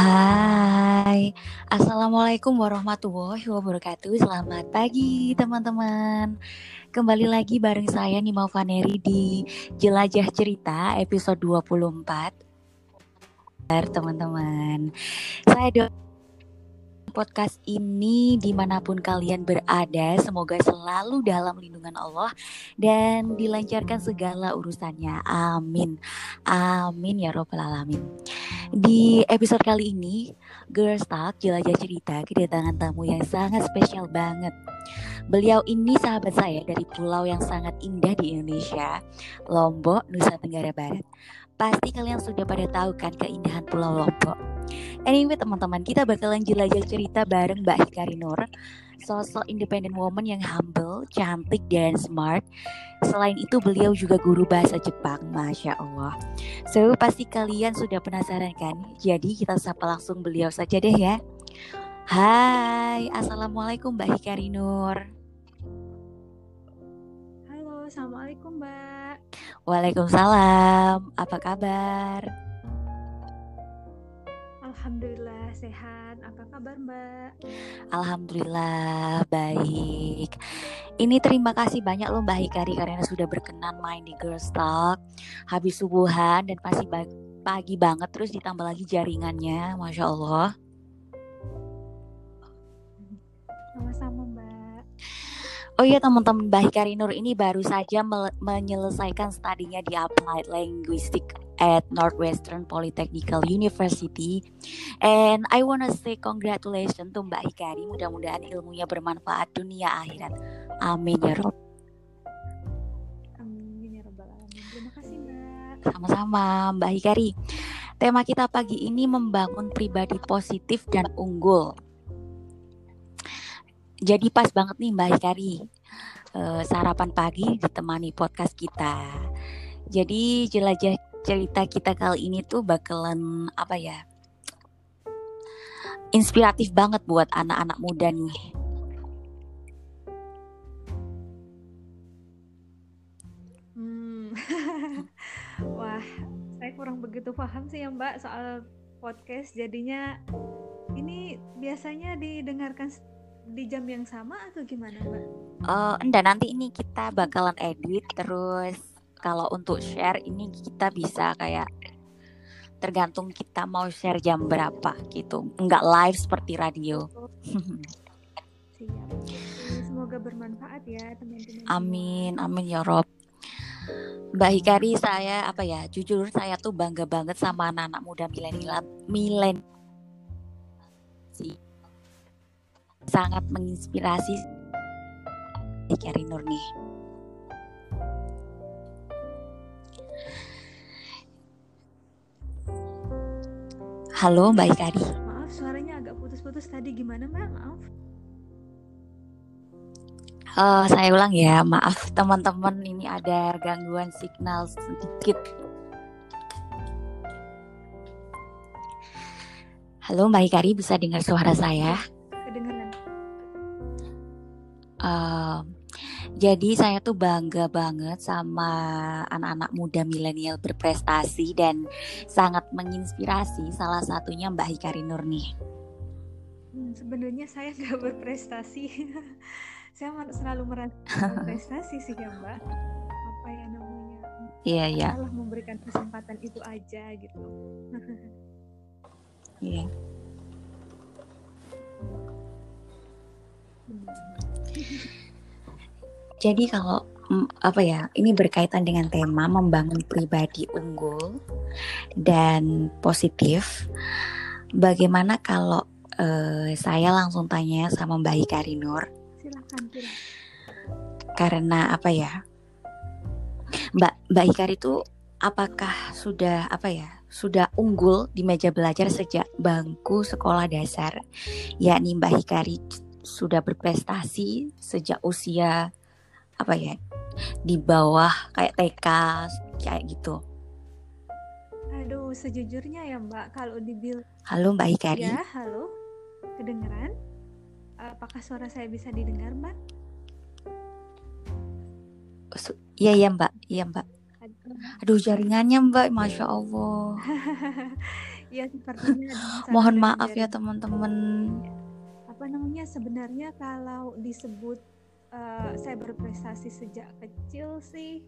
Hai, Assalamualaikum warahmatullahi wabarakatuh. Selamat pagi teman-teman. Kembali lagi bareng saya Nima Vaneri di Jelajah Cerita episode 24 Teman-teman. Saya do podcast ini di mana pun kalian berada semoga selalu dalam lindungan Allah dan dilancarkan segala urusannya. Amin. Amin ya robbal alamin. Di episode kali ini Girls Talk jelajah cerita kedatangan tamu yang sangat spesial banget. Beliau ini sahabat saya dari pulau yang sangat indah di Indonesia, Lombok, Nusa Tenggara Barat. Pasti kalian sudah pada tahu kan keindahan Pulau Lombok. Anyway teman-teman, kita bakalan jelajah cerita bareng Mbak Hikari Nur, sosok independent woman yang humble, cantik, dan smart. Selain itu beliau juga guru bahasa Jepang, Masya Allah. So, pasti kalian sudah penasaran kan? Jadi kita sapa langsung beliau saja deh ya. Hai, Assalamualaikum Mbak Hikari Nur. Halo, Assalamualaikum Mbak. Waalaikumsalam, apa kabar? Alhamdulillah sehat. Apa kabar Mbak? Alhamdulillah baik. Ini terima kasih banyak loh Mbak Hikari karena sudah berkenan main di Girls Talk. Habis subuhan dan pasti pagi banget terus ditambah lagi jaringannya, masya Allah. Oh iya teman-teman Mbak Hikari Nur ini baru saja menyelesaikan studinya di Applied Linguistics at Northwestern Polytechnical University. And I wanna say congratulations to Mbak Hikari. Mudah-mudahan ilmunya bermanfaat dunia akhirat. Amin ya Rob. Amin ya Robbal Alamin. Terima kasih Mbak. Sama-sama Mbak Hikari. Tema kita pagi ini membangun pribadi positif dan unggul. Jadi pas banget nih Mbak Hikari uh, sarapan pagi ditemani podcast kita. Jadi jelajah cerita kita kali ini tuh bakalan apa ya? Inspiratif banget buat anak-anak muda nih. Hmm. Wah, saya kurang begitu paham sih ya Mbak soal podcast. Jadinya ini biasanya didengarkan di jam yang sama atau gimana mbak? Uh, enggak nanti ini kita bakalan edit terus kalau untuk share ini kita bisa kayak tergantung kita mau share jam berapa gitu. Enggak live seperti radio. Siap. Semoga bermanfaat ya teman-teman. Amin amin ya Rob. Mbak Hikari saya apa ya jujur saya tuh bangga banget sama anak-anak muda milenial milen sangat menginspirasi Kari Nur nih. Halo Mbak Ikari. Maaf suaranya agak putus-putus tadi gimana Mbak? Maaf. Uh, saya ulang ya, maaf teman-teman ini ada gangguan signal sedikit. Halo Mbak Ikari, bisa dengar suara saya? Uh, jadi saya tuh bangga banget sama anak-anak muda milenial berprestasi dan sangat menginspirasi. Salah satunya Mbak Hikari Nur nih. Hmm, sebenarnya saya nggak berprestasi. saya selalu merasa berprestasi sih ya Mbak. Apa ya namanya? Iya iya. Allah memberikan kesempatan itu aja gitu. Iya. Jadi kalau apa ya, ini berkaitan dengan tema membangun pribadi unggul dan positif. Bagaimana kalau uh, saya langsung tanya sama Mbak Hikari Nur? Silakan, silakan. Karena apa ya? Mbak Mbak Hikari itu apakah sudah apa ya? Sudah unggul di meja belajar sejak bangku sekolah dasar, yakni Mbak Hikari sudah berprestasi sejak usia apa ya di bawah kayak TK kayak gitu. Aduh, sejujurnya ya Mbak, kalau dibil Halo Mbak Hikari. Ya, halo. Kedengeran? Apakah suara saya bisa didengar, Mbak? Iya, iya Mbak. Iya Mbak. Aduh, jaringannya Mbak, Masya Allah. ya sepertinya mohon maaf ya teman-teman apa namanya sebenarnya kalau disebut uh, saya berprestasi sejak kecil sih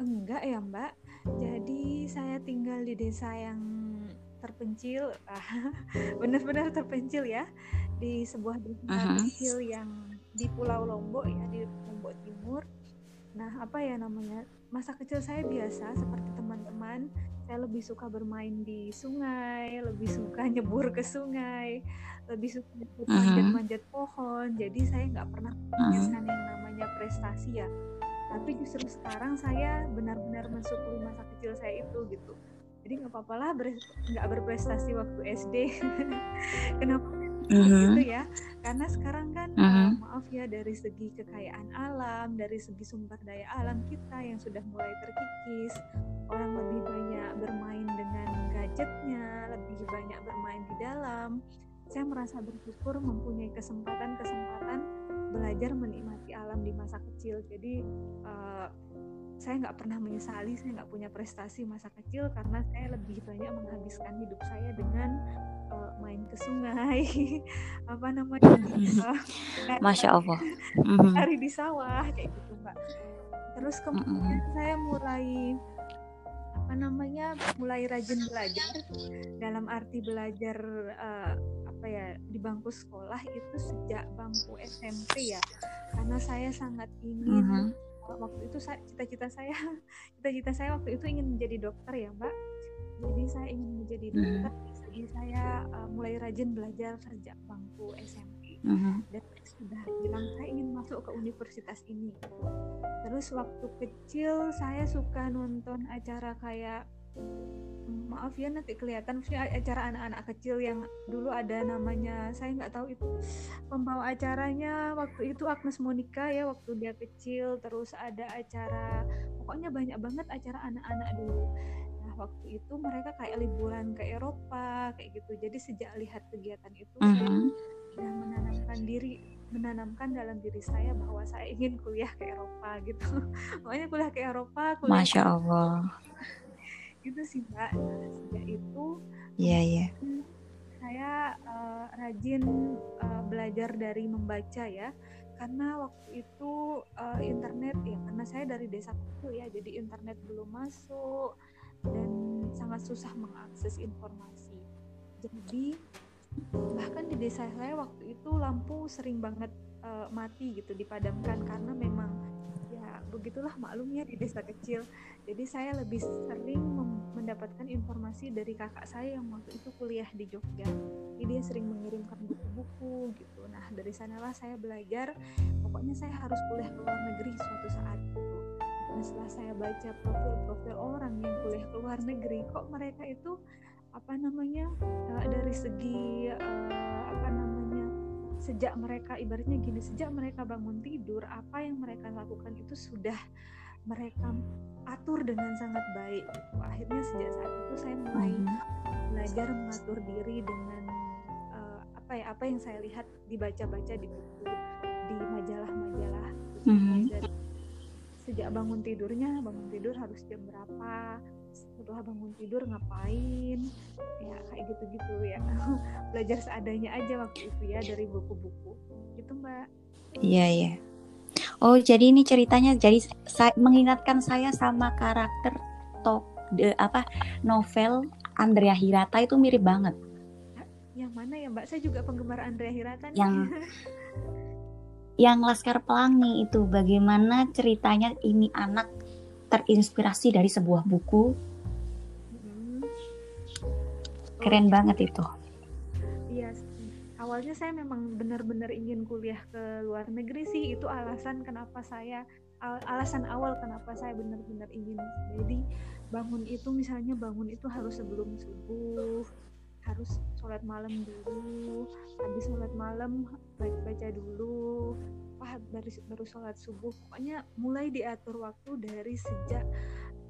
enggak ya mbak jadi saya tinggal di desa yang terpencil benar-benar terpencil ya di sebuah desa uh -huh. kecil yang di Pulau Lombok ya di Lombok Timur nah apa ya namanya masa kecil saya biasa seperti teman-teman saya lebih suka bermain di sungai lebih suka nyebur ke sungai lebih suka manjat-manjat pohon. Jadi saya nggak pernah punya uh yang namanya prestasi ya. Tapi justru sekarang saya benar-benar mensyukuri masa kecil saya itu gitu. Jadi nggak apa-apa lah nggak ber, berprestasi waktu SD kenapa uh-huh. gitu ya karena sekarang kan uh-huh. uh, maaf ya dari segi kekayaan alam dari segi sumber daya alam kita yang sudah mulai terkikis orang lebih banyak bermain dengan gadgetnya lebih banyak bermain di dalam saya merasa bersyukur mempunyai kesempatan-kesempatan belajar menikmati alam di masa kecil jadi uh, saya nggak pernah menyesali saya nggak punya prestasi masa kecil karena saya lebih banyak menghabiskan hidup saya dengan uh, main ke sungai. Apa namanya? Uh, masya allah. Hari di sawah kayak gitu mbak. Terus kemudian saya mulai apa namanya mulai rajin belajar. Dalam arti belajar uh, apa ya di bangku sekolah itu sejak bangku SMP ya. Karena saya sangat ingin uh -huh waktu itu cita-cita saya cita-cita saya waktu itu ingin menjadi dokter ya mbak jadi saya ingin menjadi hmm. dokter jadi saya uh, mulai rajin belajar sejak bangku SMP uh-huh. dan sudah bilang saya ingin masuk ke universitas ini terus waktu kecil saya suka nonton acara kayak maaf ya nanti kelihatan. Maksudnya acara anak-anak kecil yang dulu ada namanya saya nggak tahu itu pembawa acaranya. Waktu itu Agnes Monica ya waktu dia kecil. Terus ada acara pokoknya banyak banget acara anak-anak dulu. Nah waktu itu mereka kayak liburan ke Eropa kayak gitu. Jadi sejak lihat kegiatan itu uh -huh. saya sudah menanamkan diri menanamkan dalam diri saya bahwa saya ingin kuliah ke Eropa gitu. Pokoknya kuliah ke Eropa kuliah Masya Allah gitu sih mbak nah, sejak itu. Iya yeah, iya. yeah. saya uh, rajin uh, belajar dari membaca ya. Karena waktu itu uh, internet ya karena saya dari desa kecil ya jadi internet belum masuk dan sangat susah mengakses informasi. Jadi bahkan di desa saya waktu itu lampu sering banget uh, mati gitu dipadamkan karena memang begitulah maklumnya di desa kecil. Jadi saya lebih sering mendapatkan informasi dari kakak saya yang waktu itu kuliah di Jogja. Jadi dia sering mengirimkan buku-buku gitu. Nah dari sanalah saya belajar pokoknya saya harus kuliah ke luar negeri suatu saat gitu. Nah setelah saya baca profil-profil orang yang kuliah ke luar negeri kok mereka itu apa namanya uh, dari segi uh, apa namanya sejak mereka ibaratnya gini sejak mereka bangun tidur apa yang mereka lakukan itu sudah mereka atur dengan sangat baik akhirnya sejak saat itu saya mulai hmm. belajar mengatur diri dengan uh, apa ya apa yang saya lihat dibaca-baca di buku di majalah-majalah hmm. sejak bangun tidurnya bangun tidur harus jam berapa setelah bangun tidur ngapain? Ya kayak gitu-gitu ya. Belajar seadanya aja waktu itu ya dari buku-buku. Gitu mbak. Iya iya. Oh jadi ini ceritanya jadi saya, mengingatkan saya sama karakter top de, apa novel Andrea Hirata itu mirip banget. Yang mana ya mbak? Saya juga penggemar Andrea Hirata nih. yang yang Laskar Pelangi itu. Bagaimana ceritanya ini anak terinspirasi dari sebuah buku keren banget itu. Iya awalnya saya memang benar-benar ingin kuliah ke luar negeri sih itu alasan kenapa saya alasan awal kenapa saya benar-benar ingin jadi bangun itu misalnya bangun itu harus sebelum subuh harus sholat malam dulu habis sholat malam baca-baca dulu apa baru baru sholat subuh pokoknya mulai diatur waktu dari sejak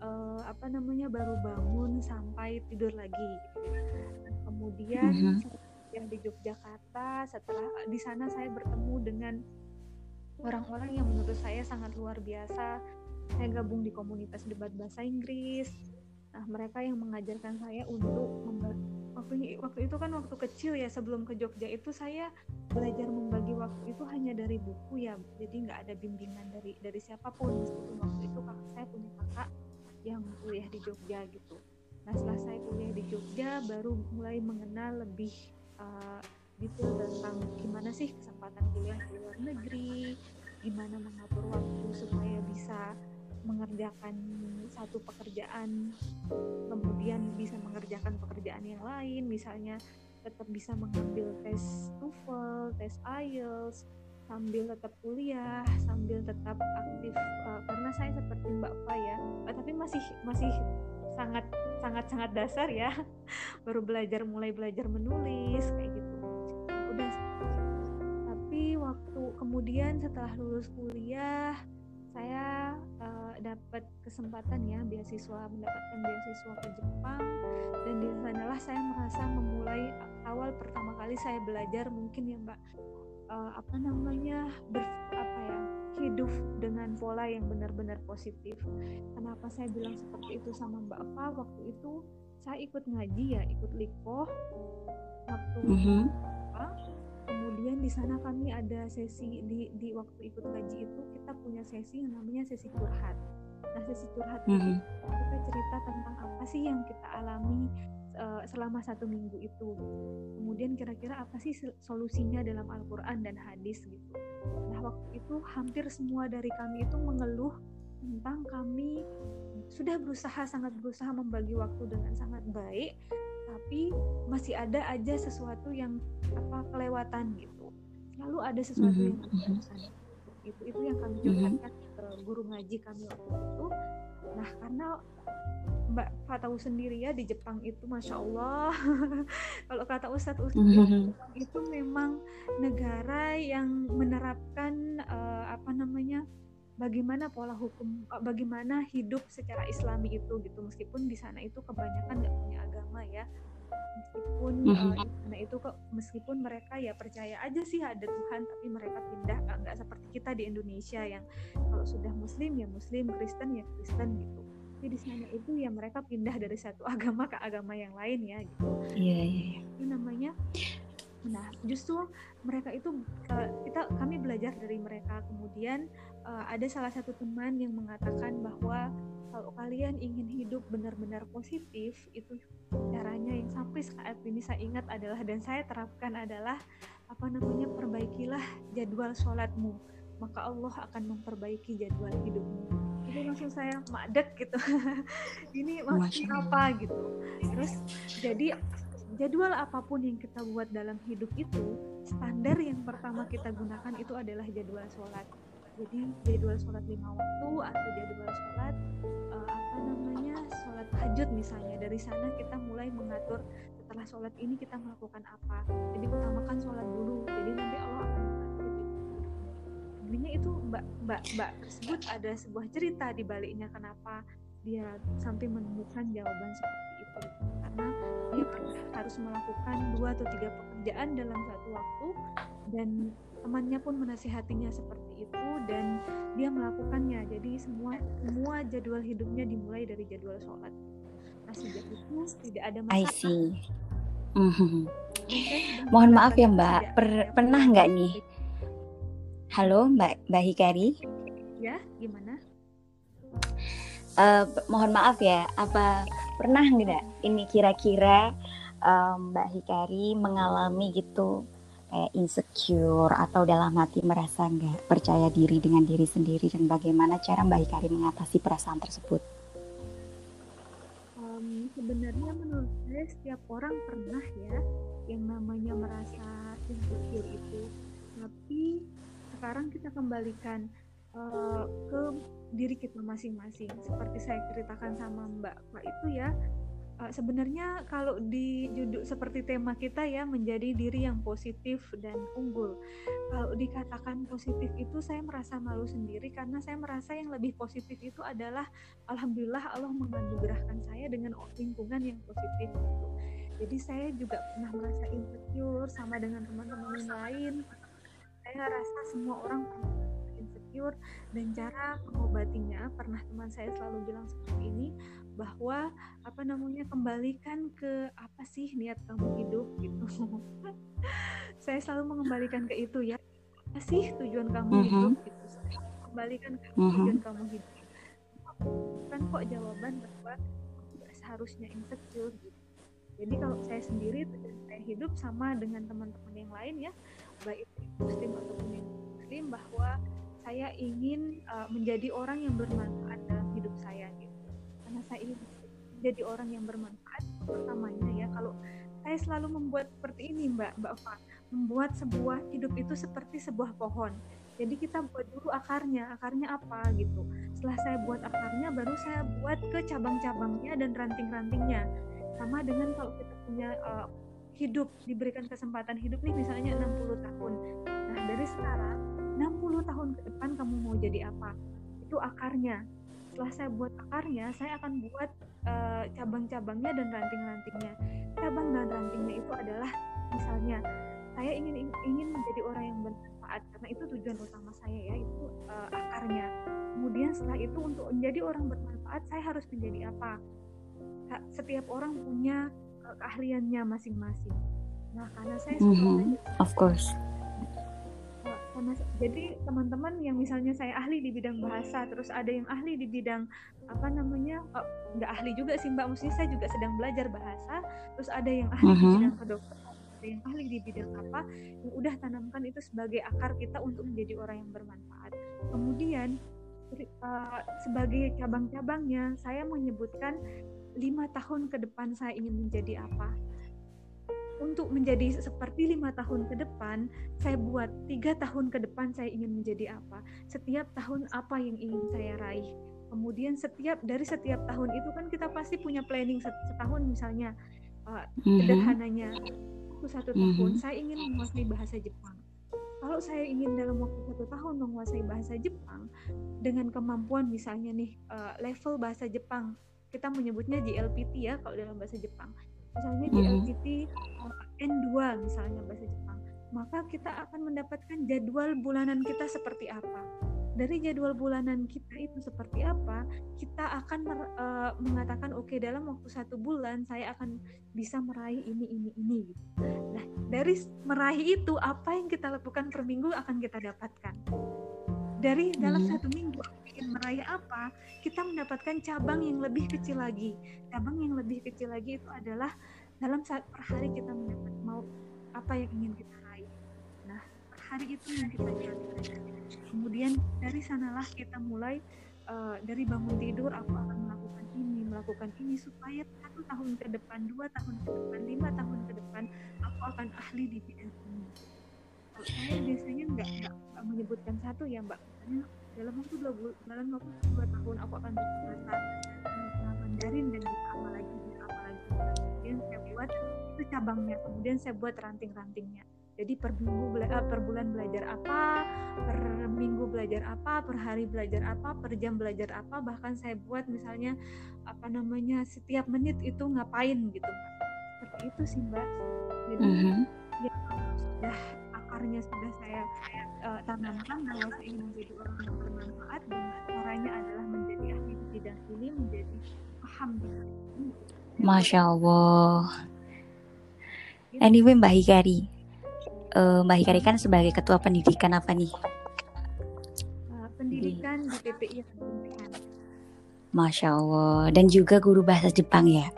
uh, apa namanya baru bangun sampai tidur lagi. Kemudian uh-huh. yang di Yogyakarta setelah di sana saya bertemu dengan orang-orang yang menurut saya sangat luar biasa. Saya gabung di komunitas debat bahasa Inggris. Nah mereka yang mengajarkan saya untuk waktu waktu itu kan waktu kecil ya sebelum ke Jogja itu saya belajar membagi waktu itu hanya dari buku ya jadi nggak ada bimbingan dari dari siapa pun. Meskipun waktu itu kakak saya punya kakak yang kuliah di Jogja gitu. Nah setelah saya kuliah di Jogja baru mulai mengenal lebih uh, detail tentang gimana sih kesempatan kuliah di luar negeri gimana mengatur waktu supaya bisa mengerjakan satu pekerjaan kemudian bisa mengerjakan pekerjaan yang lain misalnya tetap bisa mengambil tes TOEFL, tes IELTS sambil tetap kuliah, sambil tetap aktif uh, karena saya seperti Mbak Fa ya, uh, tapi masih masih sangat sangat sangat dasar ya, baru belajar mulai belajar menulis kayak gitu. Udah, tapi waktu kemudian setelah lulus kuliah saya uh, dapat kesempatan ya beasiswa mendapatkan beasiswa ke Jepang. Dan di sanalah saya merasa memulai awal pertama kali saya belajar mungkin ya Mbak uh, apa namanya ber, apa ya hidup dengan pola yang benar-benar positif. Kenapa saya bilang seperti itu sama Mbak Fa waktu itu saya ikut ngaji ya ikut likoh waktu mm -hmm kemudian di sana kami ada sesi di di waktu ikut ngaji itu kita punya sesi yang namanya sesi curhat nah sesi curhat mm -hmm. itu kita cerita tentang apa sih yang kita alami uh, selama satu minggu itu kemudian kira-kira apa sih solusinya dalam Al-Quran dan hadis gitu nah waktu itu hampir semua dari kami itu mengeluh tentang kami sudah berusaha sangat berusaha membagi waktu dengan sangat baik tapi masih ada aja sesuatu yang apa kelewatan gitu selalu ada sesuatu mm -hmm. yang mhm. kelewatan itu itu yang kami curhatkan mm -hmm. ke guru ngaji kami waktu itu nah karena Mbak tahu sendiri ya di Jepang itu masya Allah. Kalau kata Ustadz Ustadz mm -hmm. itu memang negara yang menerapkan uh, apa namanya bagaimana pola hukum eh, bagaimana hidup secara islami itu gitu. Meskipun di sana itu kebanyakan nggak punya agama ya. Meskipun mm -hmm. uh, sana itu kok meskipun mereka ya percaya aja sih ada Tuhan tapi mereka pindah. Nggak seperti kita di Indonesia yang kalau sudah Muslim ya Muslim Kristen ya Kristen gitu tapi di sana itu ya mereka pindah dari satu agama ke agama yang lain ya gitu. Iya yeah, iya. Yeah, itu namanya nah justru mereka itu kita kami belajar dari mereka. Kemudian uh, ada salah satu teman yang mengatakan bahwa kalau kalian ingin hidup benar-benar positif itu caranya yang sampai saat ini saya ingat adalah dan saya terapkan adalah apa namanya perbaikilah jadwal sholatmu. Maka Allah akan memperbaiki jadwal hidupmu itu langsung saya madek gitu. Ini maksudnya apa? gitu. Terus jadi jadwal apa pun yang kita buat dalam hidup itu standar yang pertama kita gunakan itu adalah jadwal sholat. Jadi jadwal sholat lima waktu atau jadwal sholat uh, apa namanya sholat hajut misalnya. Dari sana kita mulai mengatur setelah sholat ini kita melakukan apa. Jadi utamakan sholat dulu. Jadi nanti sebenarnya itu mbak mbak mbak tersebut ada sebuah cerita di baliknya kenapa dia sampai menemukan jawaban seperti itu karena dia harus melakukan dua atau tiga pekerjaan dalam satu waktu dan temannya pun menasihatinya seperti itu dan dia melakukannya jadi semua semua jadwal hidupnya dimulai dari jadwal sholat nah sejak itu tidak ada masalah I see. Mm-hmm. Mohon maaf ya Mbak, per, pernah nggak nih? Halo Mbak Mbak Hikari? Ya, gimana? Uh, mohon maaf ya, apa pernah nggak ini kira-kira um, Mbak Hikari mengalami gitu kayak insecure atau dalam hati merasa nggak percaya diri dengan diri sendiri dan bagaimana cara Mbak Hikari mengatasi perasaan tersebut? Um, sebenarnya menurut saya setiap orang pernah ya yang namanya merasa insecure itu, tapi sekarang kita kembalikan uh, ke diri kita masing-masing. Seperti saya ceritakan sama Mbak Mbak itu ya, uh, sebenarnya kalau di judul seperti tema kita ya menjadi diri yang positif dan unggul. Kalau dikatakan positif itu saya merasa malu sendiri karena saya merasa yang lebih positif itu adalah alhamdulillah Allah menganugerahkan saya dengan lingkungan yang positif. Jadi saya juga pernah merasa insecure sama dengan teman-teman yang lain. Saya rasa semua orang pernah insecure dan cara mengobatinya pernah teman saya selalu bilang seperti ini bahwa apa namanya kembalikan ke apa sih niat kamu hidup gitu saya selalu mengembalikan ke itu ya apa sih tujuan kamu uh mm-hmm. -huh. hidup gitu kembalikan ke uh mm-hmm. -huh. tujuan kamu hidup kan kok jawaban bahwa seharusnya insecure gitu jadi kalau saya sendiri tujuan saya hidup sama dengan teman-teman yang lain ya baik itu muslim ataupun yang muslim bahwa saya ingin uh, menjadi orang yang bermanfaat dalam hidup saya gitu. Karena saya ingin menjadi orang yang bermanfaat pertamanya ya. Kalau saya selalu membuat seperti ini mbak mbak Fa membuat sebuah hidup itu seperti sebuah pohon. Jadi kita buat dulu akarnya akarnya apa gitu. Setelah saya buat akarnya baru saya buat ke cabang-cabangnya dan ranting-rantingnya. Sama dengan kalau kita punya uh, hidup diberikan kesempatan hidup nih misalnya 60 tahun. Nah dari sekarang 60 tahun ke depan kamu mau jadi apa? Itu akarnya. Setelah saya buat akarnya saya akan buat uh, cabang-cabangnya dan ranting-rantingnya. Cabang dan rantingnya itu adalah misalnya saya ingin ingin menjadi orang yang bermanfaat karena itu tujuan utama saya ya itu uh, akarnya. Kemudian setelah itu untuk menjadi orang bermanfaat saya harus menjadi apa? Setiap orang punya keahliannya masing-masing nah karena saya mm -hmm. of course sama jadi teman-teman yang misalnya saya ahli di bidang bahasa terus ada yang ahli di bidang apa namanya oh, nggak ahli juga sih mbak mesti saya juga sedang belajar bahasa terus ada yang ahli uh -huh. di mm-hmm. bidang kedokteran ada yang ahli di bidang apa yang udah tanamkan itu sebagai akar kita untuk menjadi orang yang bermanfaat kemudian uh, sebagai cabang-cabangnya saya menyebutkan lima tahun ke depan saya ingin menjadi apa untuk menjadi seperti lima tahun ke depan, saya buat tiga tahun ke depan saya ingin menjadi apa. Setiap tahun apa yang ingin saya raih. Kemudian setiap dari setiap tahun itu kan kita pasti punya planning setahun misalnya uh, sederhananya itu satu tahun mm-hmm. saya ingin menguasai bahasa Jepang. Kalau saya ingin dalam waktu satu tahun menguasai bahasa Jepang dengan kemampuan misalnya nih uh, level bahasa Jepang kita menyebutnya JLPT ya kalau dalam bahasa Jepang. Misalnya di LGT uh, N2 misalnya bahasa Jepang. Maka kita akan mendapatkan jadwal bulanan kita seperti apa. Dari jadwal bulanan kita itu seperti apa kita akan uh, mengatakan oke okay, dalam waktu satu bulan saya akan bisa meraih ini ini ini gitu. nah dari meraih itu apa yang kita lakukan per minggu akan kita dapatkan dari dalam hmm. satu minggu ingin meraih apa kita mendapatkan cabang yang lebih kecil lagi. Cabang yang lebih kecil lagi itu adalah dalam saat per hari kita mendapat mau apa yang ingin kita raih. Nah per hari itu yang kita cari kemudian dari sanalah kita mulai uh, dari bangun tidur aku akan melakukan ini melakukan ini supaya satu tahun ke depan dua tahun ke depan lima tahun ke depan aku akan ahli di bidang ini saya biasanya nggak menyebutkan satu ya mbak. Dalam waktu dua dalam waktu dua tahun aku akan berusaha Mandarin dan apa lagi apa lagi kemudian saya buat itu cabangnya kemudian saya buat ranting-rantingnya. Jadi per minggu bela per bulan belajar apa per minggu belajar apa per hari belajar apa per jam belajar apa bahkan saya buat misalnya apa namanya setiap menit itu ngapain gitu mbak. Seperti itu sih mbak. Jadi mm -hmm. ya sudah akarnya sudah saya uh, tanamkan bahwa saya ingin menjadi orang yang bermanfaat dan caranya adalah menjadi ahli di bidang ini menjadi paham. Masya Allah. Gitu. Anyway Mbak Hikari, uh, Mbak Hikari kan sebagai ketua pendidikan apa nih? Uh, pendidikan di PPI Masya Allah dan juga guru bahasa Jepang ya.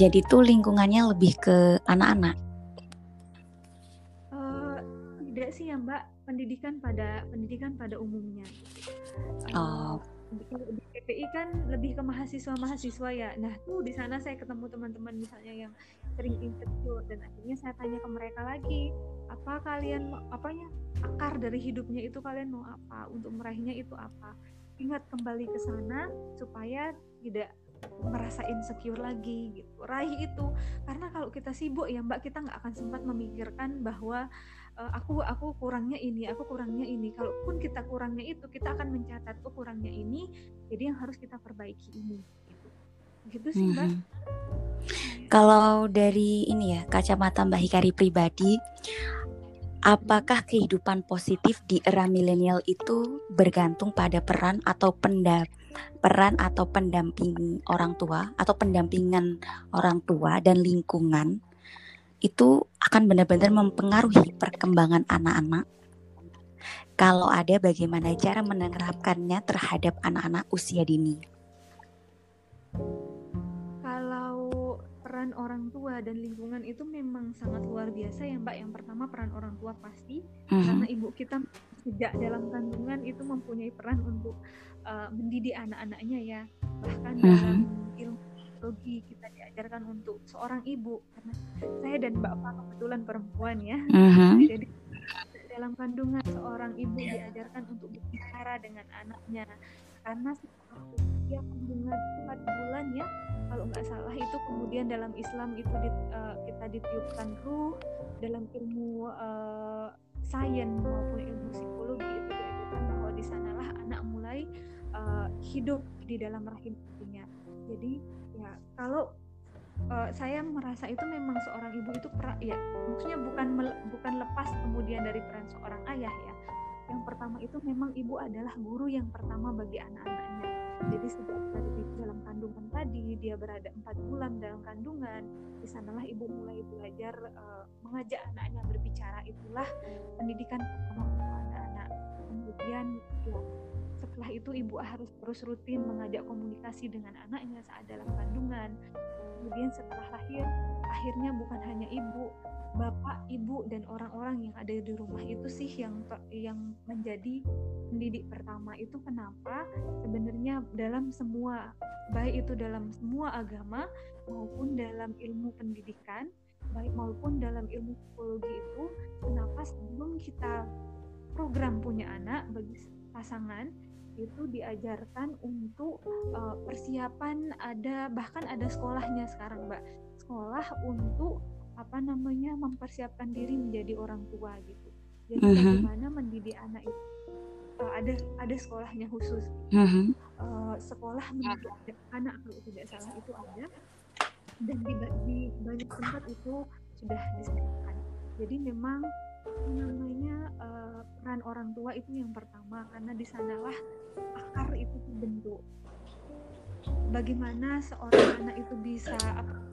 Jadi tuh lingkungannya lebih ke anak-anak. Ya Mbak, pendidikan pada pendidikan pada umumnya. Uh, oh. Di PPI kan lebih ke mahasiswa-mahasiswa ya. Nah tuh di sana saya ketemu teman-teman misalnya yang sering insecure dan akhirnya saya tanya ke mereka lagi apa kalian apanya akar dari hidupnya itu kalian mau apa untuk meraihnya itu apa ingat kembali ke sana supaya tidak merasa insecure lagi gitu raih itu karena kalau kita sibuk ya mbak kita nggak akan sempat memikirkan bahwa uh, aku aku kurangnya ini aku kurangnya ini. Kalaupun kita kurangnya itu kita akan mencatat oh kurangnya ini jadi yang harus kita perbaiki ini. Gitu, gitu sih mbak. Mm -hmm. kalau dari ini ya kacamata mbak Hikari pribadi apakah kehidupan positif di era milenial itu bergantung pada peran atau pendap peran atau pendamping orang tua atau pendampingan orang tua dan lingkungan itu akan benar-benar mempengaruhi perkembangan anak-anak. Kalau ada bagaimana cara menerapkannya terhadap anak-anak usia dini? peran orang tua dan lingkungan itu memang sangat luar biasa ya Mbak. Yang pertama peran orang tua pasti hmm. karena ibu kita sejak dalam kandungan itu mempunyai peran untuk uh, mendidik anak-anaknya ya. Bahkan hmm. dalam ilmu psikologi kita diajarkan untuk seorang ibu karena saya dan Bapak kebetulan perempuan ya. Hmm. Jadi dalam kandungan seorang ibu diajarkan untuk berbicara dengan anaknya karena usia kandungan 4 bulan ya kalau nggak salah itu kemudian dalam Islam itu di, uh, kita ditiupkan ruh dalam ilmu uh, sains maupun ilmu psikologi itu diajarkan bahwa di sanalah anak mulai uh, hidup di dalam rahim ibunya jadi ya kalau uh, saya merasa itu memang seorang ibu itu pra, ya maksudnya bukan bukan lepas kemudian dari peran seorang ayah ya. Yang pertama itu memang ibu adalah guru yang pertama bagi anak-anaknya. Jadi sejak dari dalam kandungan tadi dia berada empat bulan dalam kandungan di sanalah ibu mulai belajar uh, mengajak anaknya berbicara. Itulah pendidikan pertama untuk anak-anak. Kemudian ya, setelah itu ibu harus terus rutin mengajak komunikasi dengan anaknya saat dalam kandungan. Kemudian setelah lahir akhirnya bukan hanya ibu bapak, ibu dan orang-orang yang ada di rumah itu sih yang yang menjadi pendidik pertama itu kenapa sebenarnya dalam semua baik itu dalam semua agama maupun dalam ilmu pendidikan baik maupun dalam ilmu psikologi itu kenapa sebelum kita program punya anak bagi pasangan itu diajarkan untuk uh, persiapan ada bahkan ada sekolahnya sekarang mbak sekolah untuk apa namanya mempersiapkan diri menjadi orang tua gitu jadi uh -huh. bagaimana mendidik anak itu uh, ada ada sekolahnya khusus uh -huh. uh, sekolah mendidik anak kalau tidak salah itu ada dan di, di banyak tempat itu sudah disediakan jadi memang namanya uh, peran orang tua itu yang pertama. Karena di sanalah akar itu terbentuk. Bagaimana seorang anak itu bisa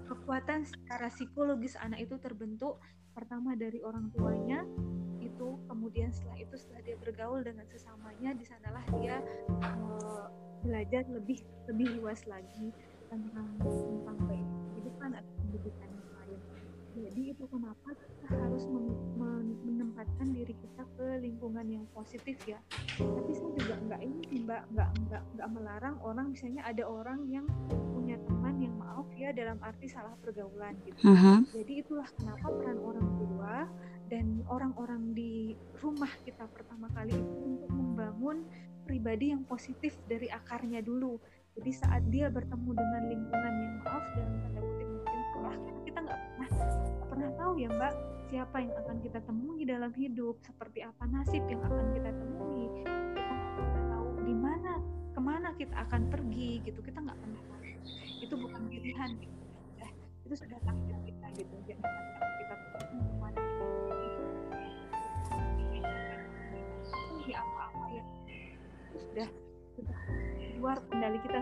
kekuatan secara psikologis anak itu terbentuk pertama dari orang tuanya itu kemudian setelah itu setelah dia bergaul dengan sesamanya di sanalah dia uh, belajar lebih lebih luas lagi tentang tentang kehidupan atau pendidikan jadi itu kenapa kita harus menempatkan diri kita ke lingkungan yang positif ya? Tapi saya juga nggak ini mbak nggak nggak nggak melarang orang misalnya ada orang yang punya teman yang maaf ya dalam arti salah pergaulan gitu. Uh -huh. jadi itulah kenapa peran orang tua dan orang-orang di rumah kita pertama kali itu untuk membangun pribadi yang positif dari akarnya dulu. Jadi saat dia bertemu dengan lingkungan yang maaf dalam tanda kutip mungkin salah kita nggak pernah pernah tahu ya mbak siapa yang akan kita temui dalam hidup seperti apa nasib yang akan kita temui. Kita nggak pernah tahu di mana ke mana kita akan pergi gitu. Kita nggak pernah tahu. Itu bukan pilihan gitu. Ya, itu sudah takdir kita gitu. Jadi kita ke mana kita apa-apa ya. Itu sudah sudah luar kendali kita.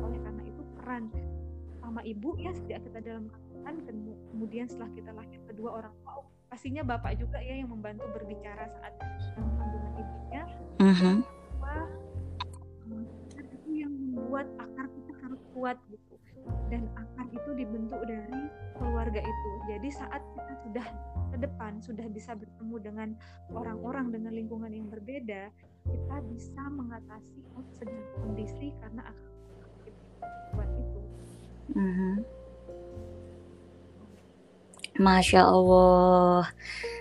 Oleh karena itu peran sama ibu ya sejak kita dalam kandungan kemudian setelah kita lahir kedua orang tua oh, pastinya bapak juga ya yang membantu berbicara saat dalam kandungan ibunya. Uh -huh. itu yang membuat akar kita harus kuat gitu. Dan akar itu dibentuk dari keluarga itu. Jadi saat kita sudah ke depan sudah bisa bertemu dengan orang-orang dengan lingkungan yang berbeda kita bisa mengatasi segala kondisi karena akar -huh. Masya Allah,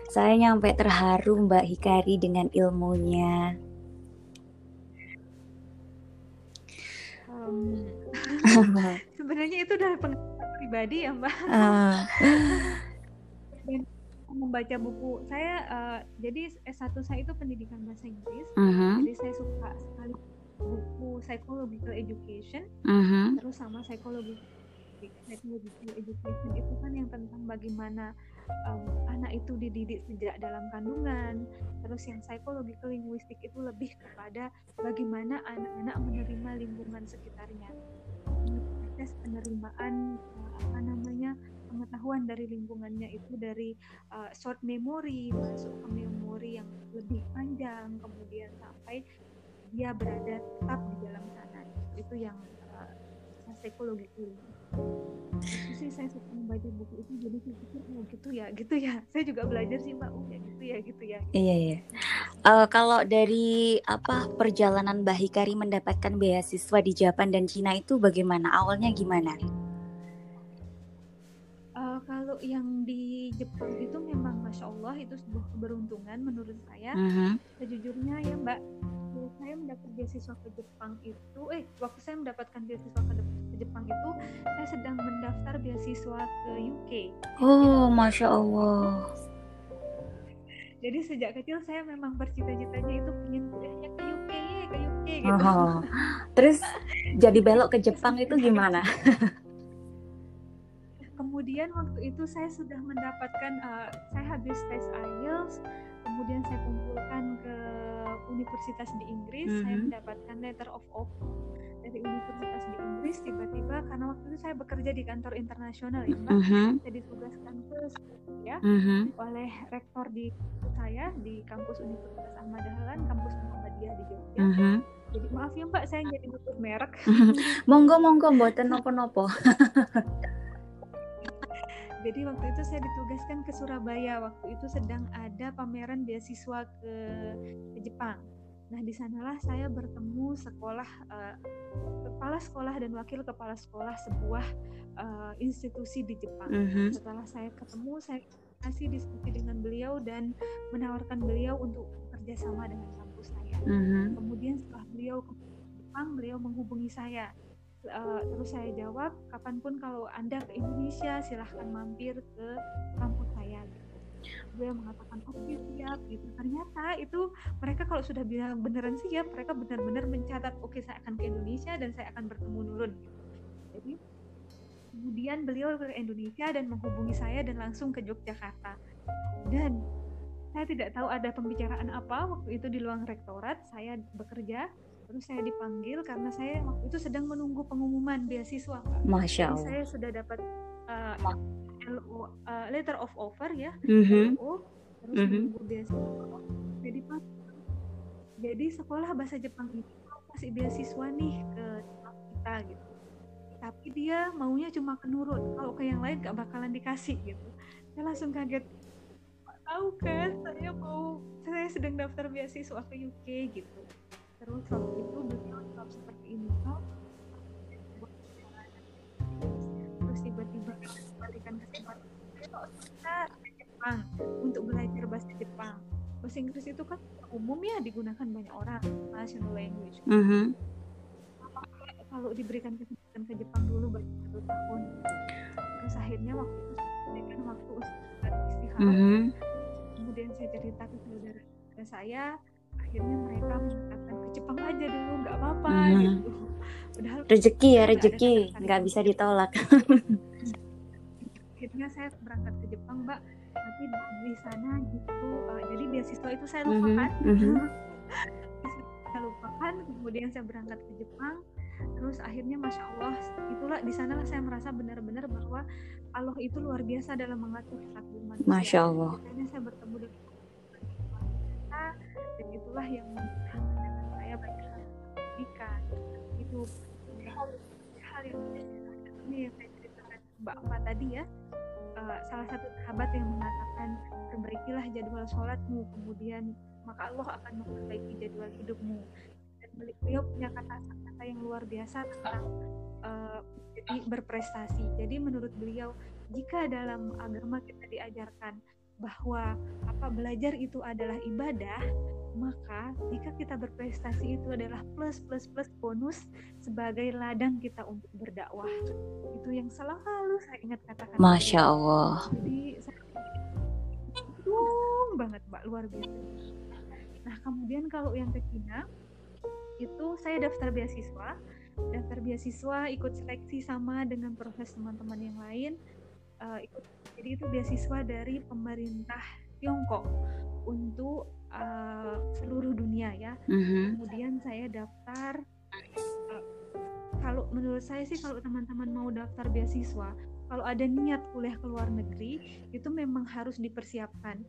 saya nyampe terharu Mbak Hikari dengan ilmunya. Um, sebenarnya itu dari pengalaman pribadi ya Mbak. Uh. Dan membaca buku saya, uh, jadi S1 saya itu pendidikan bahasa Inggris, uh -huh. jadi saya suka sekali buku psychological education, uh -huh. terus sama psikologi psychological education itu kan yang tentang bagaimana um, anak itu dididik sejak dalam kandungan. Terus yang psychological linguistik itu lebih kepada bagaimana anak-anak menerima lingkungan sekitarnya. Proses penerimaan uh, apa namanya pengetahuan dari lingkungannya itu dari uh, short memory masuk ke memori yang lebih panjang kemudian sampai dia berada tetap di dalam sana itu yang uh, psikologi itu sih saya suka membaca buku itu jadi saya pikir oh gitu ya gitu ya saya juga belajar sih mbak oh ya gitu ya gitu ya gitu. iya iya uh, kalau dari apa perjalanan Mbak Hikari mendapatkan beasiswa di Jepang dan Cina itu bagaimana awalnya gimana? kalau yang di Jepang itu memang masya Allah itu sebuah keberuntungan menurut saya. Uh -huh. Sejujurnya ya Mbak, saya mendapat beasiswa ke Jepang itu, eh waktu saya mendapatkan beasiswa ke, ke Jepang itu, saya sedang mendaftar beasiswa ke UK. Oh, masya Allah. Jadi sejak kecil saya memang bercita-citanya itu ingin kuliahnya ke UK, ke UK gitu. Oh. Terus jadi belok ke Jepang itu gimana? kemudian waktu itu saya sudah mendapatkan uh, saya habis tes IELTS kemudian saya kumpulkan ke universitas di Inggris mm -hmm. saya mendapatkan letter of offer dari universitas di Inggris tiba-tiba karena waktu itu saya bekerja di kantor internasional ya Mbak mm -hmm. saya ditugaskan ke ya mm -hmm. oleh rektor di saya di kampus Universitas Ahmad Dahlan kampus Muhammadiyah di Jogja mm -hmm. jadi maaf ya Mbak saya jadi nutup merek monggo monggo buatan nopo-nopo jadi waktu itu saya ditugaskan ke Surabaya. Waktu itu sedang ada pameran beasiswa ke, ke Jepang. Nah di sanalah saya bertemu sekolah uh, kepala sekolah dan wakil kepala sekolah sebuah uh, institusi di Jepang. Mm -hmm. setelah saya ketemu saya kasih diskusi dengan beliau dan menawarkan beliau untuk kerjasama dengan kampus saya. Mm -hmm. kemudian setelah beliau ke Jepang beliau menghubungi saya uh, terus saya jawab kapan pun kalau anda ke Indonesia silahkan mampir ke kampus saya gitu. Gue mengatakan oke okay, siap gitu. Ternyata itu mereka kalau sudah bilang beneran siap mereka benar-benar mencatat oke okay, saya akan ke Indonesia dan saya akan bertemu Nurun gitu. Jadi kemudian beliau ke Indonesia dan menghubungi saya dan langsung ke Yogyakarta. Dan saya tidak tahu ada pembicaraan apa waktu itu di ruang rektorat saya bekerja terus saya dipanggil karena saya waktu itu sedang menunggu pengumuman beasiswa Masya Allah. Jadi saya sudah dapat uh, eh, LO, uh, eh, letter of offer ya, mm-hmm. LO, terus mm-hmm. menunggu beasiswa. Jadi jadi sekolah bahasa Jepang itu kasih beasiswa nih ke kita gitu. Tapi dia maunya cuma ke Nurun, kalau ke yang lain gak bakalan dikasih gitu. Saya langsung kaget. Tahu kan, saya mau saya sedang daftar beasiswa ke UK gitu terus waktu itu beliau tetap seperti ini? Oh, terus tiba-tiba berikan kesempatan kita ke Jepang. Untuk belajar bahasa Jepang. Bahasa Inggris itu kan umum ya digunakan banyak orang national language. Mm -hmm. kalau diberikan kesempatan ke Jepang dulu baru satu tahun. Terus akhirnya waktu itu saya waktu istirahat mm -hmm. kemudian saya cerita ke saudara saya akhirnya mereka mengatakan ke Jepang aja dulu nggak apa-apa hmm. gitu padahal rezeki ya rezeki nggak bisa ditolak akhirnya saya berangkat ke Jepang mbak tapi di sana gitu uh, jadi beasiswa itu saya lupakan mm -hmm. saya lupakan kemudian saya berangkat ke Jepang terus akhirnya masya Allah itulah di sanalah saya merasa benar-benar bahwa Allah itu luar biasa dalam mengatur takdir manusia. Masya Allah. Akhirnya saya bertemu dengan itulah yang dengan saya banyak pendidikan itu hal, yang ini yang saya ceritakan Mbak Mbak tadi ya. Uh, salah satu sahabat yang mengatakan perbaikilah jadwal sholatmu kemudian maka Allah akan memperbaiki jadwal hidupmu. Dan beliau punya kata-kata yang luar biasa tentang uh, berprestasi. Jadi menurut beliau jika dalam agama kita diajarkan bahwa apa belajar itu adalah ibadah, maka jika kita berprestasi itu adalah plus plus plus bonus sebagai ladang kita untuk berdakwah. Itu yang selalu saya ingat katakan. Masya Allah. Jadi saya banget mbak luar biasa. Nah kemudian kalau yang ke Cina itu saya daftar beasiswa daftar beasiswa ikut seleksi sama dengan proses teman-teman yang lain uh, ikut jadi itu beasiswa dari pemerintah Tiongkok untuk uh, seluruh dunia ya mm-hmm. kemudian saya daftar uh, kalau menurut saya sih kalau teman-teman mau daftar beasiswa kalau ada niat kuliah ke luar negeri itu memang harus dipersiapkan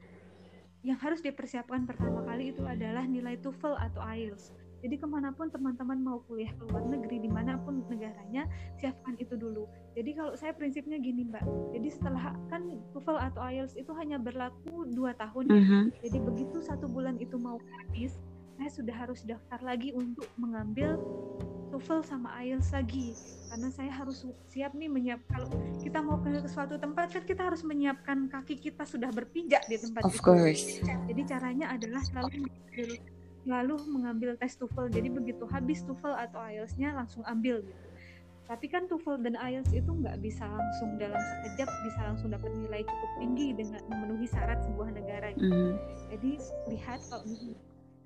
yang harus dipersiapkan pertama kali itu adalah nilai TOEFL atau IELTS. Jadi ke mana pun teman-teman mau kuliah ke luar negeri, di mana pun negaranya, siapkan itu dulu. Jadi kalau saya prinsipnya gini mbak, jadi setelah kan TOEFL atau IELTS itu hanya berlaku dua tahun, uh -huh. jadi begitu satu bulan itu mau habis, saya sudah harus daftar lagi untuk mengambil TOEFL sama IELTS lagi karena saya harus siap nih menyiap kalau kita mau ke suatu tempat kan kita harus menyiapkan kaki kita sudah berpijak di tempat of itu. course jadi caranya adalah selalu lalu mengambil tes TOEFL jadi begitu habis TOEFL atau IELTS-nya langsung ambil gitu tapi kan TOEFL dan IELTS itu nggak bisa langsung dalam sekejap bisa langsung dapat nilai cukup tinggi dengan memenuhi syarat sebuah negara gitu. Mm. Jadi lihat kalau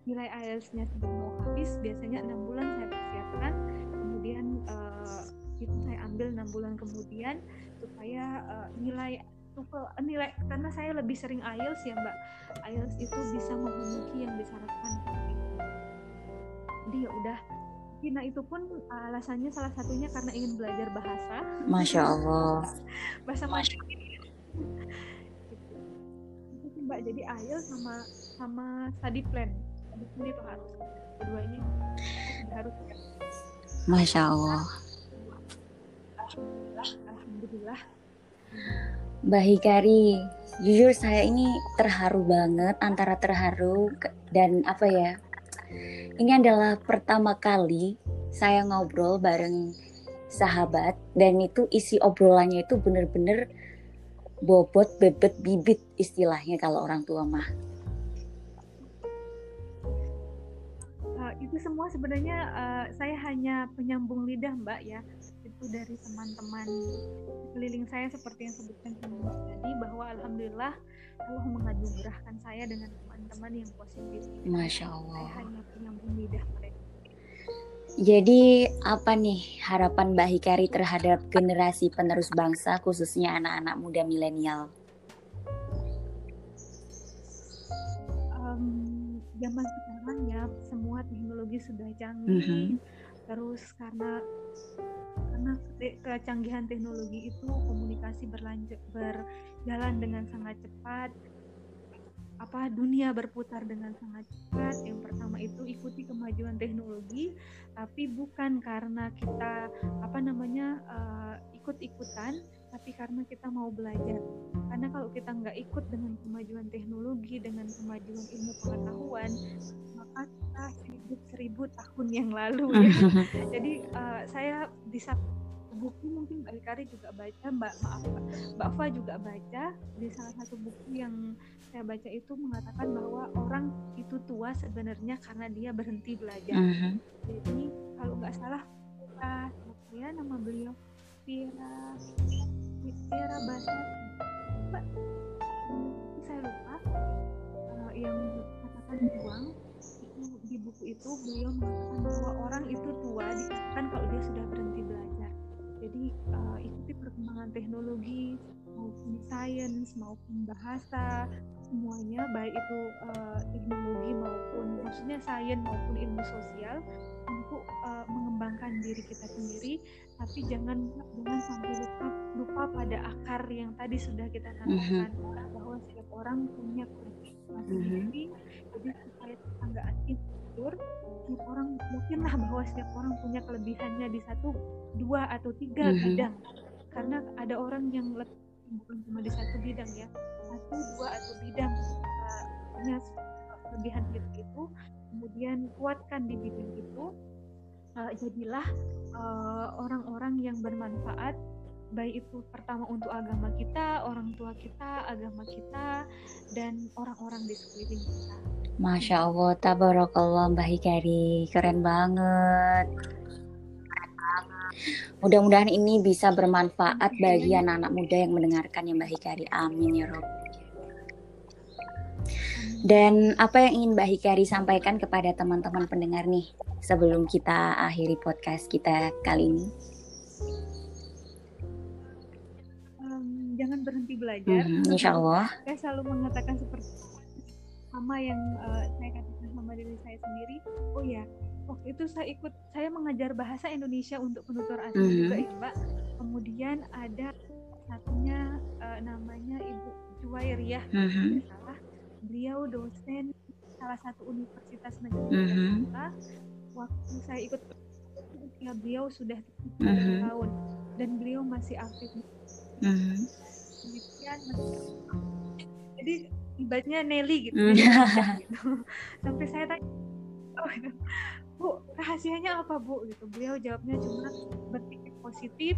nilai IELTS-nya sudah mau habis biasanya enam bulan saya persiapkan kemudian uh, itu saya ambil enam bulan kemudian supaya uh, nilai TOEFL uh, nilai karena saya lebih sering IELTS ya mbak. IELTS itu bisa memenuhi yang disyaratkan jadi ya udah. Nah itu pun alasannya salah satunya karena ingin belajar bahasa. Masya Allah. bahasa Masya Itu mbak. Jadi IELTS sama sama study plan. Ini tuh harus. Kedua ini harus Masya Allah. Alhamdulillah Mbak Hikari, jujur saya ini terharu banget antara terharu dan apa ya ini adalah pertama kali saya ngobrol bareng sahabat dan itu isi obrolannya itu bener-bener bobot bebet bibit istilahnya kalau orang tua mah. Itu semua sebenarnya uh, saya hanya penyambung lidah mbak ya itu dari teman-teman keliling saya seperti yang sebutkan tadi bahwa alhamdulillah Allah menganugerahkan saya dengan teman-teman yang positif. Masya Allah. Saya hanya penyambung lidah mereka. Jadi apa nih harapan Mbak Hikari terhadap generasi penerus bangsa khususnya anak-anak muda milenial? Um, zaman sekarang ya semua teknologi sudah canggih mm -hmm. terus karena karena kecanggihan teknologi itu komunikasi berlanjut berjalan dengan sangat cepat. Apa dunia berputar dengan sangat cepat. Yang pertama itu ikuti kemajuan teknologi tapi bukan karena kita apa namanya uh, ikut-ikutan tapi karena kita mau belajar karena kalau kita nggak ikut dengan kemajuan teknologi dengan kemajuan ilmu pengetahuan maka kita hidup seribu tahun yang lalu ya. Jadi uh, saya bisa buku mungkin Mbak Hikari juga baca Mbak maaf Mbak. Fa juga baca. Di salah satu buku yang saya baca itu mengatakan bahwa orang itu tua sebenarnya karena dia berhenti belajar. Uh -huh. jadi kalau nggak salah ya nama beliau Vira Vira Basar Mbak saya lupa uh, yang katakan buang itu di buku itu beliau mengatakan bahwa orang itu tua dikatakan kalau dia sudah berhenti belajar. Jadi uh, ikuti perkembangan teknologi maupun sains maupun bahasa semuanya baik itu uh, teknologi maupun maksudnya sains maupun ilmu sosial untuk uh, mengembangkan diri kita sendiri tapi jangan jangan sampai lupa lupa pada akar yang tadi sudah kita katakan mm -hmm. bahwa setiap orang punya masing-masing mm -hmm. jadi supaya kita nggak insecure setiap orang mungkinlah bahwa setiap orang punya kelebihannya di satu dua atau tiga mm -hmm. bidang karena ada orang yang bukan cuma di satu bidang ya satu dua atau bidang uh, punya kelebihan gitu kemudian kuatkan di bidang itu uh, jadilah eh, orang-orang uh, yang bermanfaat baik itu pertama untuk agama kita, orang tua kita, agama kita, dan orang-orang di sekeliling kita. Masya Allah, tabarakallah Mbak Hikari, keren banget. Mudah-mudahan ini bisa bermanfaat bagi anak-anak muda yang mendengarkan ya Mbak Hikari. Amin ya Rob. Dan apa yang ingin Mbak Hikari sampaikan kepada teman-teman pendengar nih sebelum kita akhiri podcast kita kali ini? Um, jangan berhenti belajar. Mm -hmm, insya Allah. Saya selalu mengatakan seperti sama yang uh, saya katakan sama diri saya sendiri. Oh ya, waktu itu saya ikut saya mengajar bahasa Indonesia untuk penutur asing mm -hmm. juga ya Mbak. Kemudian ada satunya uh, namanya Ibu Juwairiyah, mm -hmm. salah beliau dosen salah satu universitas negeri mm -hmm. waktu saya ikut usia beliau sudah mm -hmm. tahun dan beliau masih aktif mm -hmm. jadi ibaratnya Nelly gitu, mm -hmm. gitu. sampai saya tanya oh, bu rahasianya apa bu? Gitu. Beliau jawabnya cuma berpikir positif.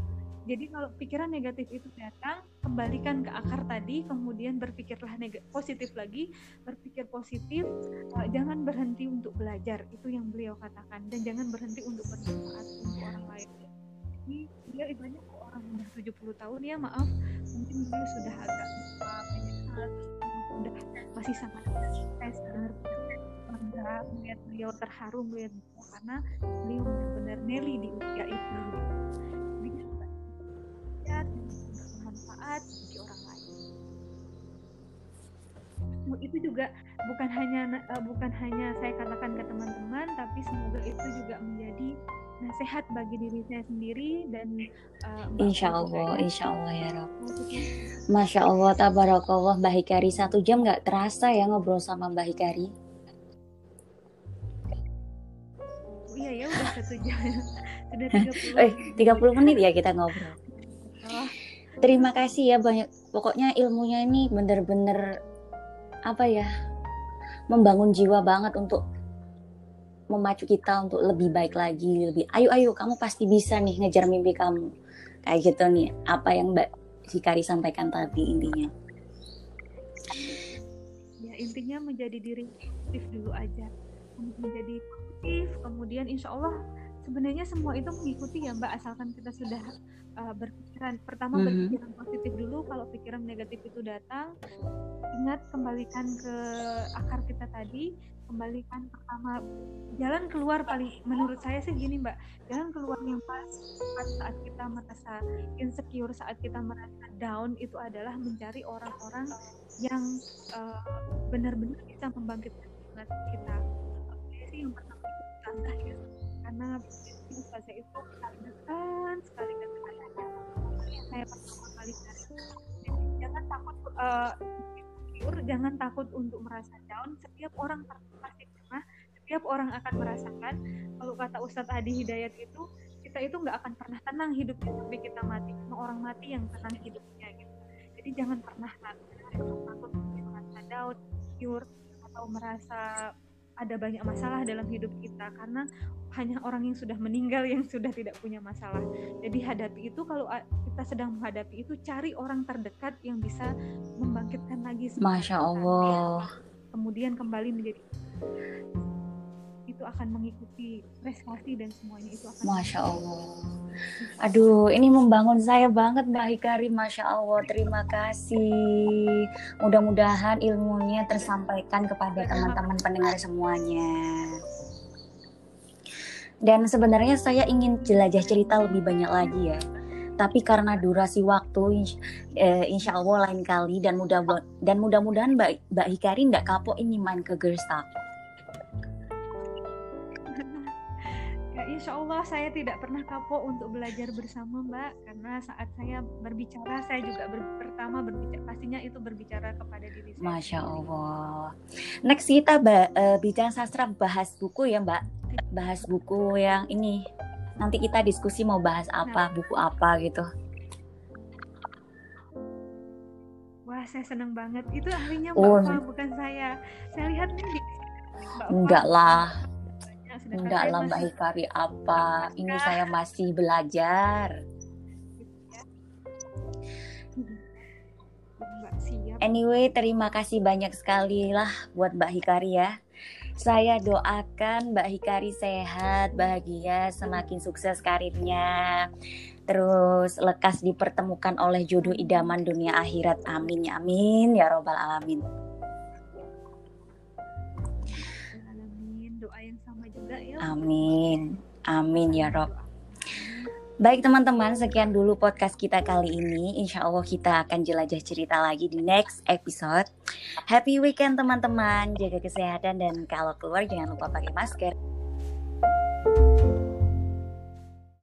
Jadi kalau pikiran negatif itu datang, kembalikan ke akar tadi, kemudian berpikirlah positif lagi, berpikir positif, uh, jangan berhenti untuk belajar, itu yang beliau katakan, dan jangan berhenti untuk bermanfaat untuk orang lain. Jadi dia banyak orang udah 70 tahun ya maaf, mungkin beliau sudah agak banyak sudah masih sangat stres bangga melihat beliau terharu melihat karena beliau benar-benar Nelly di usia itu bermanfaat bagi orang lain. Itu juga bukan hanya uh, bukan hanya saya katakan ke teman-teman, tapi semoga itu juga menjadi nasihat bagi diri saya sendiri dan uh, Insya Allah, Insya Allah ya Rob. Masya Allah, tabarakallah Mbak Hikari satu jam nggak terasa ya ngobrol sama Mbak Hikari. Iya ya udah satu jam, sudah 30. eh 30 menit ya kita ngobrol. Oh, terima kasih ya banyak. Pokoknya ilmunya ini bener-bener apa ya membangun jiwa banget untuk memacu kita untuk lebih baik lagi lebih ayo ayo kamu pasti bisa nih ngejar mimpi kamu. Kayak gitu nih apa yang Mbak Hikari sampaikan tadi intinya. Ya intinya menjadi diri positif dulu aja. Menjadi positif kemudian insya Allah sebenarnya semua itu mengikuti ya Mbak asalkan kita sudah uh, berpikiran pertama mm -hmm. berpikiran positif dulu kalau pikiran negatif itu datang ingat kembalikan ke akar kita tadi kembalikan pertama jalan keluar paling menurut saya sih gini mbak jalan keluar yang pas saat, kita merasa insecure saat kita merasa down itu adalah mencari orang-orang yang uh, benar-benar bisa membangkitkan semangat kita sih yang pertama itu langkah ya karena saya itu dekat sekali dengan saya pertama kali cari jangan takut uh, jangan takut untuk merasa down. Setiap orang pasti pernah setiap orang akan merasakan. Kalau kata Ustadz Adi Hidayat itu kita itu nggak akan pernah tenang hidupnya sampai kita mati. Karena orang mati yang tenang hidupnya gitu. Jadi jangan pernah takut takut merasa down insecure atau merasa ada banyak masalah dalam hidup kita karena hanya orang yang sudah meninggal yang sudah tidak punya masalah. Jadi hadapi itu kalau kita sedang menghadapi itu cari orang terdekat yang bisa membangkitkan lagi Masya Allah. Kemudian kembali menjadi itu akan mengikuti prestasi dan semuanya itu akan Masya Allah. Aduh ini membangun saya banget Mbak Hikari. Masya Allah terima kasih. Mudah-mudahan ilmunya tersampaikan kepada teman-teman pendengar semuanya. Dan sebenarnya saya ingin jelajah cerita lebih banyak lagi ya. Tapi karena durasi waktu eh, insya Allah lain kali. Dan mudah dan mudah-mudahan Mbak, Mbak Hikari nggak kapok ini main ke Girls insya Allah saya tidak pernah kapok untuk belajar bersama Mbak karena saat saya berbicara saya juga ber pertama berbicara pastinya itu berbicara kepada diri saya. Masya Allah. Next kita uh, bicara sastra bahas buku ya Mbak, bahas buku yang ini. Nanti kita diskusi mau bahas apa, nah. buku apa gitu. Wah saya senang banget. Itu ahlinya Mbak oh. bukan saya. Saya lihat nih. Enggak lah Enggak lah Mbak Hikari apa, ini saya masih belajar. Anyway, terima kasih banyak sekali lah buat Mbak Hikari ya. Saya doakan Mbak Hikari sehat, bahagia, semakin sukses karirnya. Terus lekas dipertemukan oleh jodoh idaman dunia akhirat. Amin amin ya robbal alamin. Amin. Amin ya Rob. Baik teman-teman, sekian dulu podcast kita kali ini. Insya Allah kita akan jelajah cerita lagi di next episode. Happy weekend teman-teman, jaga kesehatan dan kalau keluar jangan lupa pakai masker.